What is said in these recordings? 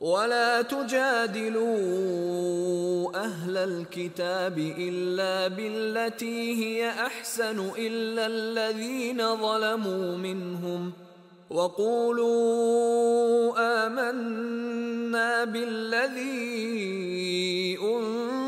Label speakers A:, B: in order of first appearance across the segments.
A: ولا تجادلوا أهل الكتاب إلا بالتي هي أحسن إلا الذين ظلموا منهم وقولوا آمنا بالذي أنزل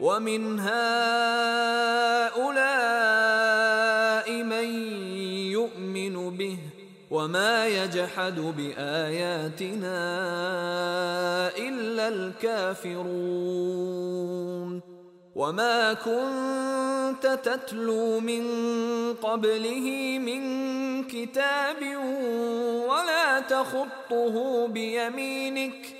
A: ومن هؤلاء من يؤمن به وما يجحد بآياتنا إلا الكافرون. وما كنت تتلو من قبله من كتاب ولا تخطه بيمينك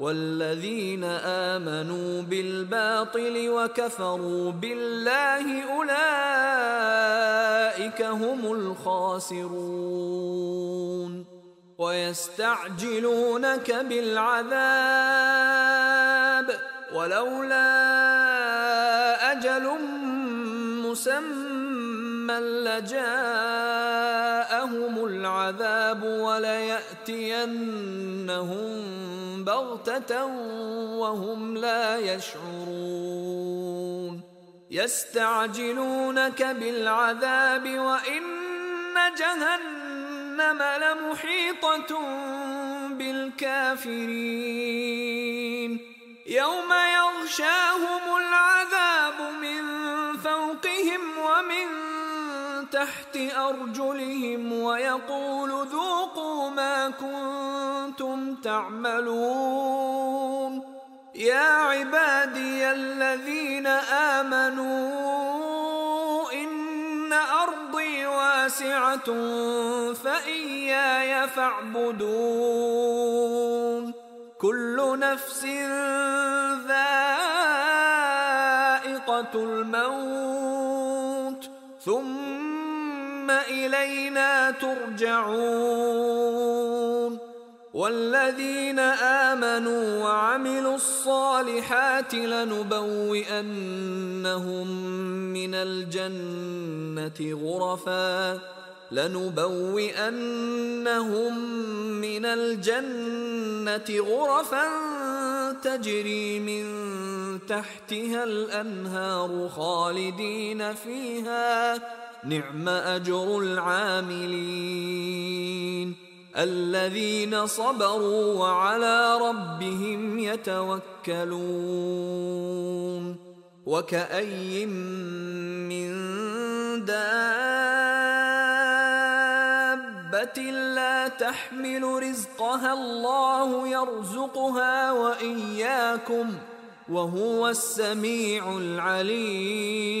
A: والذين آمنوا بالباطل وكفروا بالله أولئك هم الخاسرون ويستعجلونك بالعذاب ولولا أجل مسمى لجاءهم العذاب ولياتينهم بغته وهم لا يشعرون يستعجلونك بالعذاب وان جهنم لمحيطه بالكافرين يوم يغشاهم العذاب تحت أرجلهم ويقول ذوقوا ما كنتم تعملون. يا عبادي الذين آمنوا إن أرضي واسعة فإياي فاعبدون. كل نفس ذائقة الموت ثم إلينا ترجعون. والذين آمنوا وعملوا الصالحات لنبوئنهم من الجنة غرفا لنبوئنهم من الجنة غرفا تجري من تحتها الأنهار خالدين فيها. نعم أجر العاملين الذين صبروا وعلى ربهم يتوكلون وكأي من دابة لا تحمل رزقها الله يرزقها وإياكم وهو السميع العليم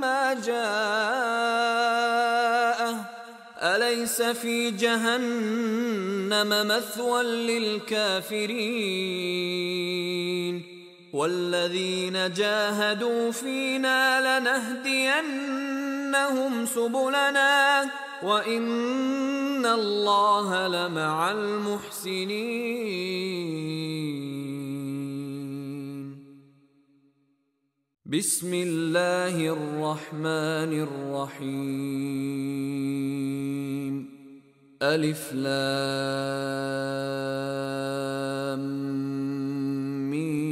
A: ما جاءه أليس في جهنم مثوى للكافرين؟ والذين جاهدوا فينا لنهدينهم سبلنا وإن الله لمع المحسنين. بسم الله الرحمن الرحيم. ألف لام ميم.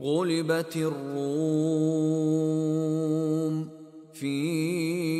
A: غلبت الروم في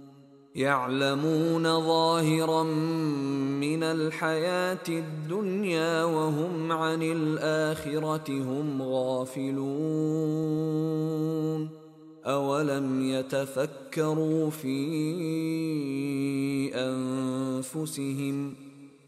A: يعلمون ظاهرا من الحياة الدنيا وهم عن الآخرة هم غافلون. أولم يتفكروا في أنفسهم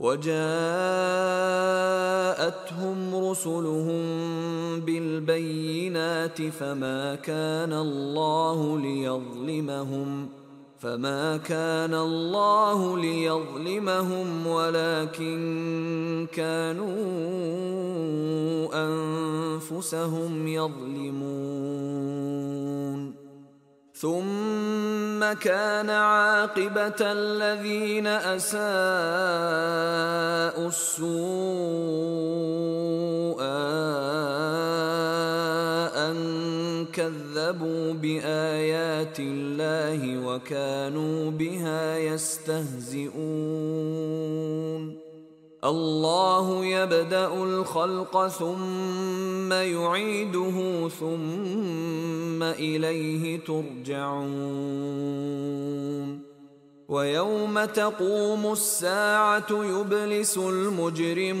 A: وجاءتهم رسلهم بالبينات فما كان الله ليظلمهم ۖ فما كان الله ليظلمهم ولكن كانوا أنفسهم يظلمون ثم كان عاقبه الذين اساءوا السوء كذبوا بايات الله وكانوا بها يستهزئون الله يبدأ الخلق ثم يعيده ثم إليه ترجعون. ويوم تقوم الساعة يبلس المجرمون.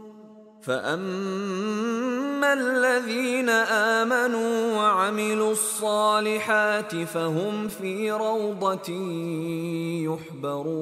A: فاما الذين امنوا وعملوا الصالحات فهم في روضه يحبرون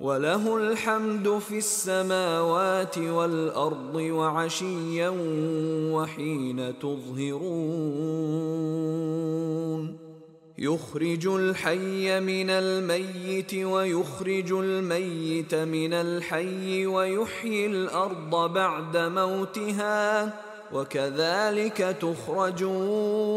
A: وله الحمد في السماوات والأرض وعشيا وحين تظهرون. يخرج الحي من الميت ويخرج الميت من الحي ويحيي الأرض بعد موتها وكذلك تخرجون.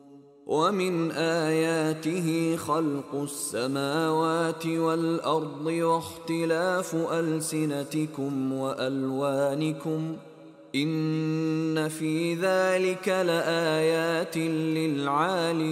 A: ومن آياته خلق السماوات والأرض واختلاف ألسنتكم وألوانكم إن في ذلك لآيات للعالمين.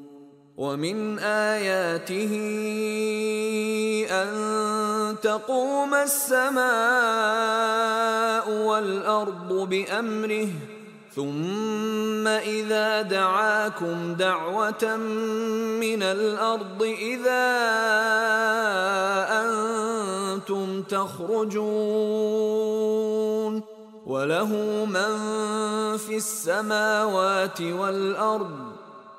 A: ومن آياته أن تقوم السماء والأرض بأمره ثم إذا دعاكم دعوة من الأرض إذا أنتم تخرجون. وله من في السماوات والأرض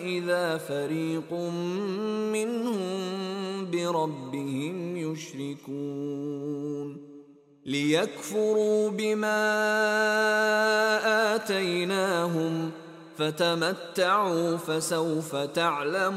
A: إذا فريق منهم بربهم يشركون. ليكفروا بما آتيناهم فتمتعوا فسوف تعلمون.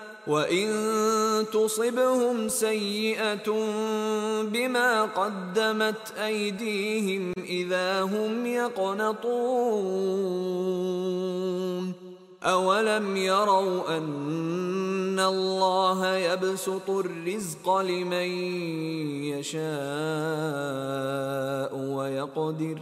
A: وان تصبهم سيئه بما قدمت ايديهم اذا هم يقنطون اولم يروا ان الله يبسط الرزق لمن يشاء ويقدر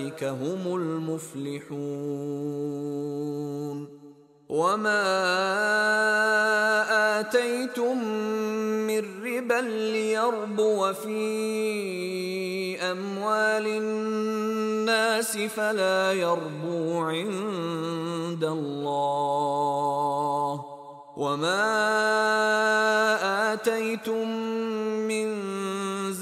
A: واولئك هم المفلحون. وما اتيتم من ربا ليربو في أموال الناس فلا يربو عند الله. وما آتيتم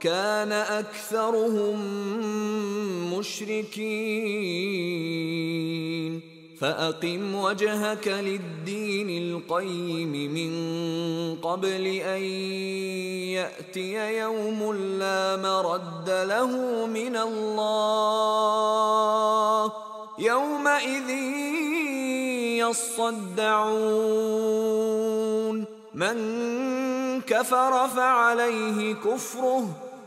A: كان أكثرهم مشركين. فأقم وجهك للدين القيم من قبل أن يأتي يوم لا مرد له من الله. يومئذ يصدعون. من كفر فعليه كفره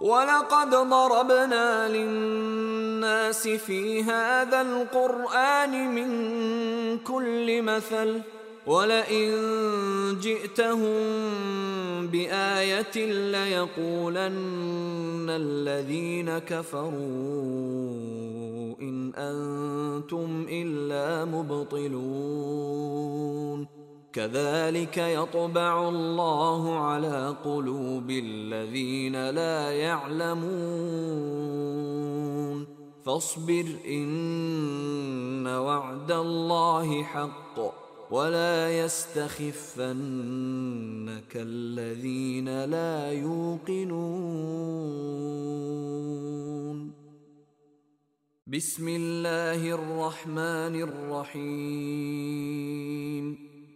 A: ولقد ضربنا للناس في هذا القرآن من كل مثل ولئن جئتهم بآية ليقولن الذين كفروا إن أنتم إلا مبطلون. كذلك يطبع الله على قلوب الذين لا يعلمون. فاصبر إن وعد الله حق ولا يستخفنك الذين لا يوقنون. بسم الله الرحمن الرحيم.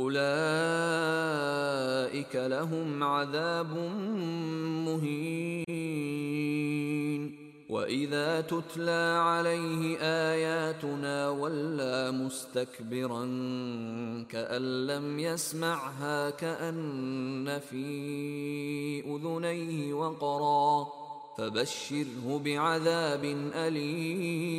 A: أولئك لهم عذاب مهين. وإذا تتلى عليه آياتنا ولى مستكبرا كأن لم يسمعها كأن في أذنيه وقرا فبشره بعذاب أليم.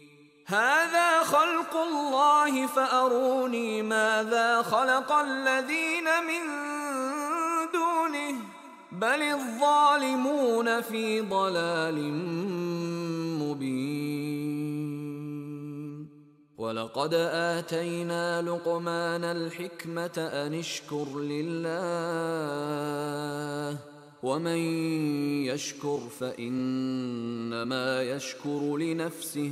A: هذا خلق الله فأروني ماذا خلق الذين من دونه بل الظالمون في ضلال مبين. ولقد آتينا لقمان الحكمة أن اشكر لله ومن يشكر فإنما يشكر لنفسه.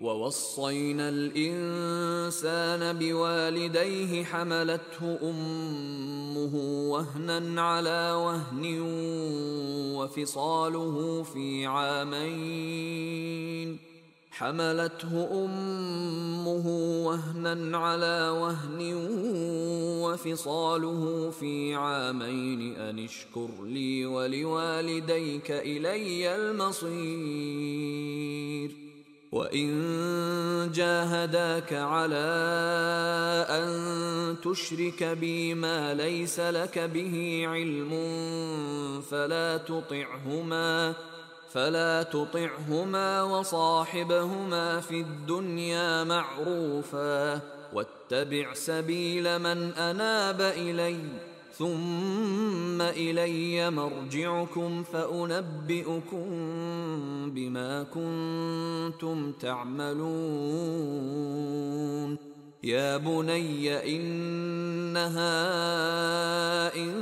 A: ووصينا الإنسان بوالديه حملته أمه وهنا على وهن وفصاله في عامين. حملته أمه وهنا على وهن وفصاله في عامين. أن اشكر لي ولوالديك إلي المصير. وان جاهداك على ان تشرك بي ما ليس لك به علم فلا تطعهما فلا تطعهما وصاحبهما في الدنيا معروفا واتبع سبيل من اناب الي. ثم إلي مرجعكم فأنبئكم بما كنتم تعملون. يا بني إنها إن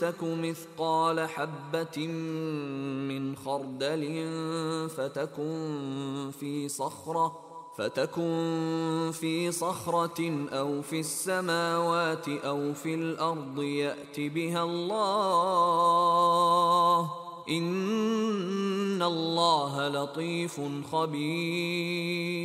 A: تك مثقال حبة من خردل فتكن في صخرة فتكن في صخرة أو في السماوات أو في الأرض يأت بها الله. إن الله لطيف خبير.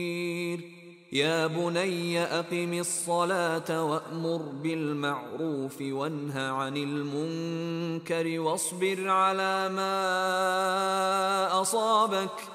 A: يا بني أقم الصلاة وأمر بالمعروف وانه عن المنكر واصبر على ما أصابك.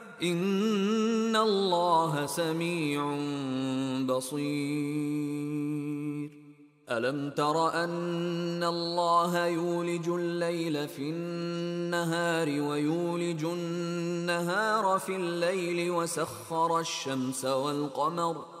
A: إن الله سميع بصير. ألم تر أن الله يولج الليل في النهار ويولج النهار في الليل وسخر الشمس والقمر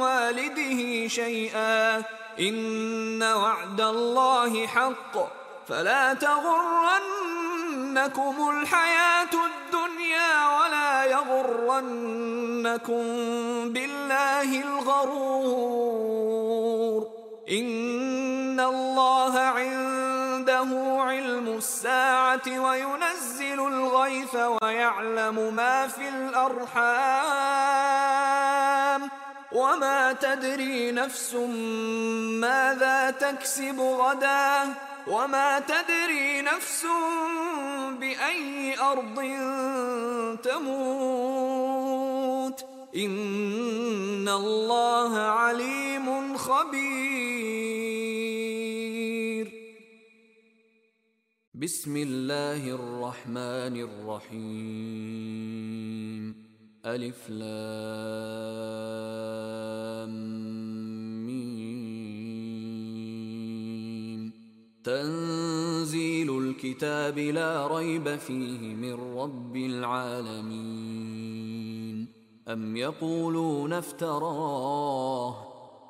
A: والده شيئا. إن وعد الله حق. فلا تغرنكم الحياة الدنيا ولا يغرنكم بالله الغرور. إن الله عنده علم الساعة وينزل الغيث ويعلم ما في الأرحام. وما تدري نفس ماذا تكسب غدا وما تدري نفس بأي أرض تموت إن الله عليم خبير بسم الله الرحمن الرحيم ألف لام تنزيل الكتاب لا ريب فيه من رب العالمين. أم يقولون افتراه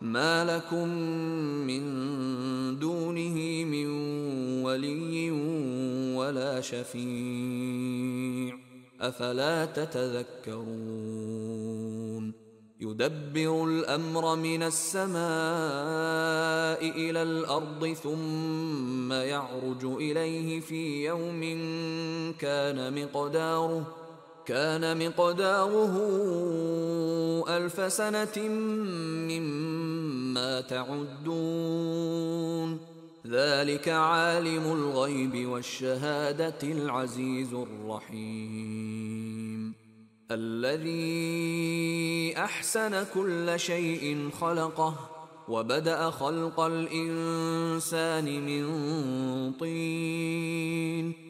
A: ما لكم من دونه من ولي ولا شفيع افلا تتذكرون يدبر الامر من السماء إلى الأرض ثم يعرج اليه في يوم كان مقداره كان مقداره ألف سنة مما تعدون. ذلك عالم الغيب والشهادة العزيز الرحيم. الذي أحسن كل شيء خلقه وبدأ خلق الإنسان من طين.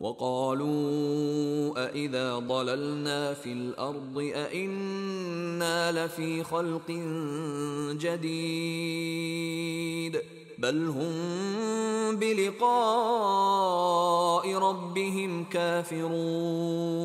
A: وقالوا أإذا ضللنا في الأرض أإنا لفي خلق جديد بل هم بلقاء ربهم كافرون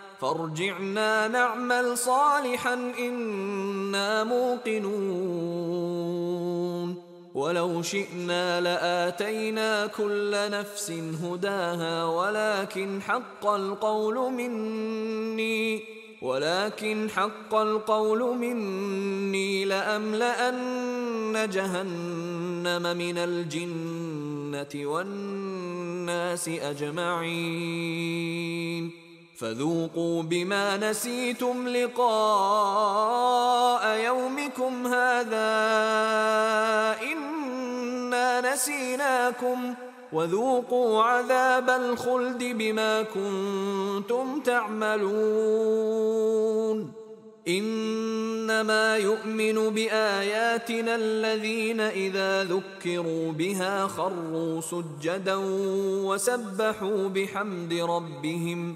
A: فارجعنا نعمل صالحا إنا موقنون. ولو شئنا لآتينا كل نفس هداها ولكن حق القول مني ولكن حق القول مني لأملأن جهنم من الجنة والناس أجمعين. فذوقوا بما نسيتم لقاء يومكم هذا إنا نسيناكم وذوقوا عذاب الخلد بما كنتم تعملون. إنما يؤمن بآياتنا الذين إذا ذكروا بها خروا سجدا وسبحوا بحمد ربهم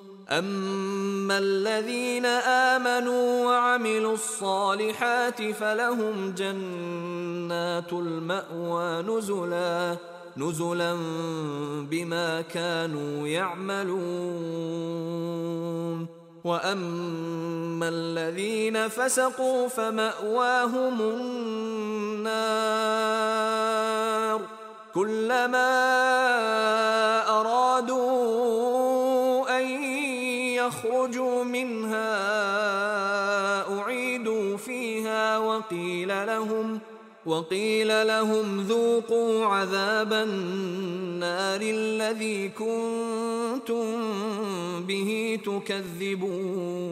A: اما الذين امنوا وعملوا الصالحات فلهم جنات الماوى نزلا نزلا بما كانوا يعملون. واما الذين فسقوا فماواهم النار كلما ارادوا يخرجوا منها أعيدوا فيها وقيل لهم وقيل لهم ذوقوا عذاب النار الذي كنتم به تكذبون.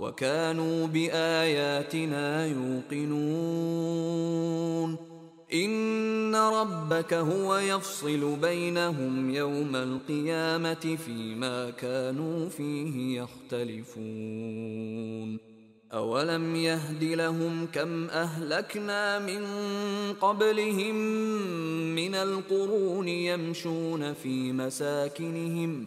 A: وكانوا بآياتنا يوقنون. إن ربك هو يفصل بينهم يوم القيامة فيما كانوا فيه يختلفون. أولم يهد لهم كم أهلكنا من قبلهم من القرون يمشون في مساكنهم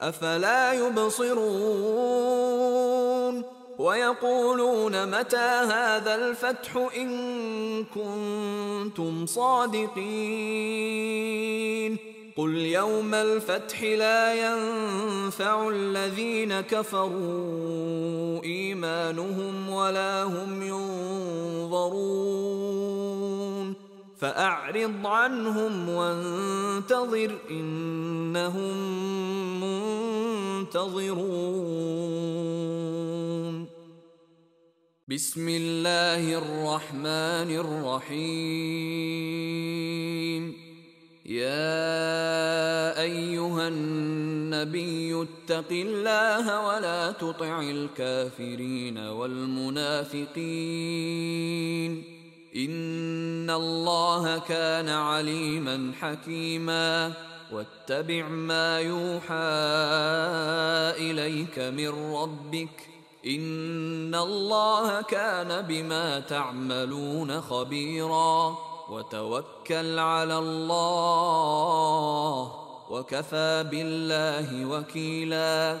A: أفلا يبصرون ويقولون متى هذا الفتح إن كنتم صادقين قل يوم الفتح لا ينفع الذين كفروا إيمانهم ولا هم ينظرون فأعرض عنهم وانتظر إنهم منتظرون. بسم الله الرحمن الرحيم. يا أيها النبي اتق الله ولا تطع الكافرين والمنافقين. ان الله كان عليما حكيما واتبع ما يوحى اليك من ربك ان الله كان بما تعملون خبيرا وتوكل على الله وكفى بالله وكيلا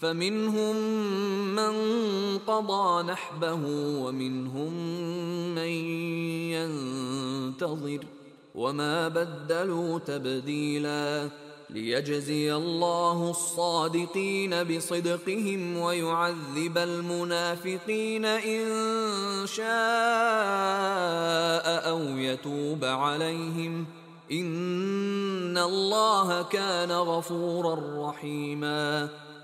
A: فمنهم من قضى نحبه ومنهم من ينتظر وما بدلوا تبديلا ليجزي الله الصادقين بصدقهم ويعذب المنافقين إن شاء أو يتوب عليهم. إن الله كان غفورا رحيما.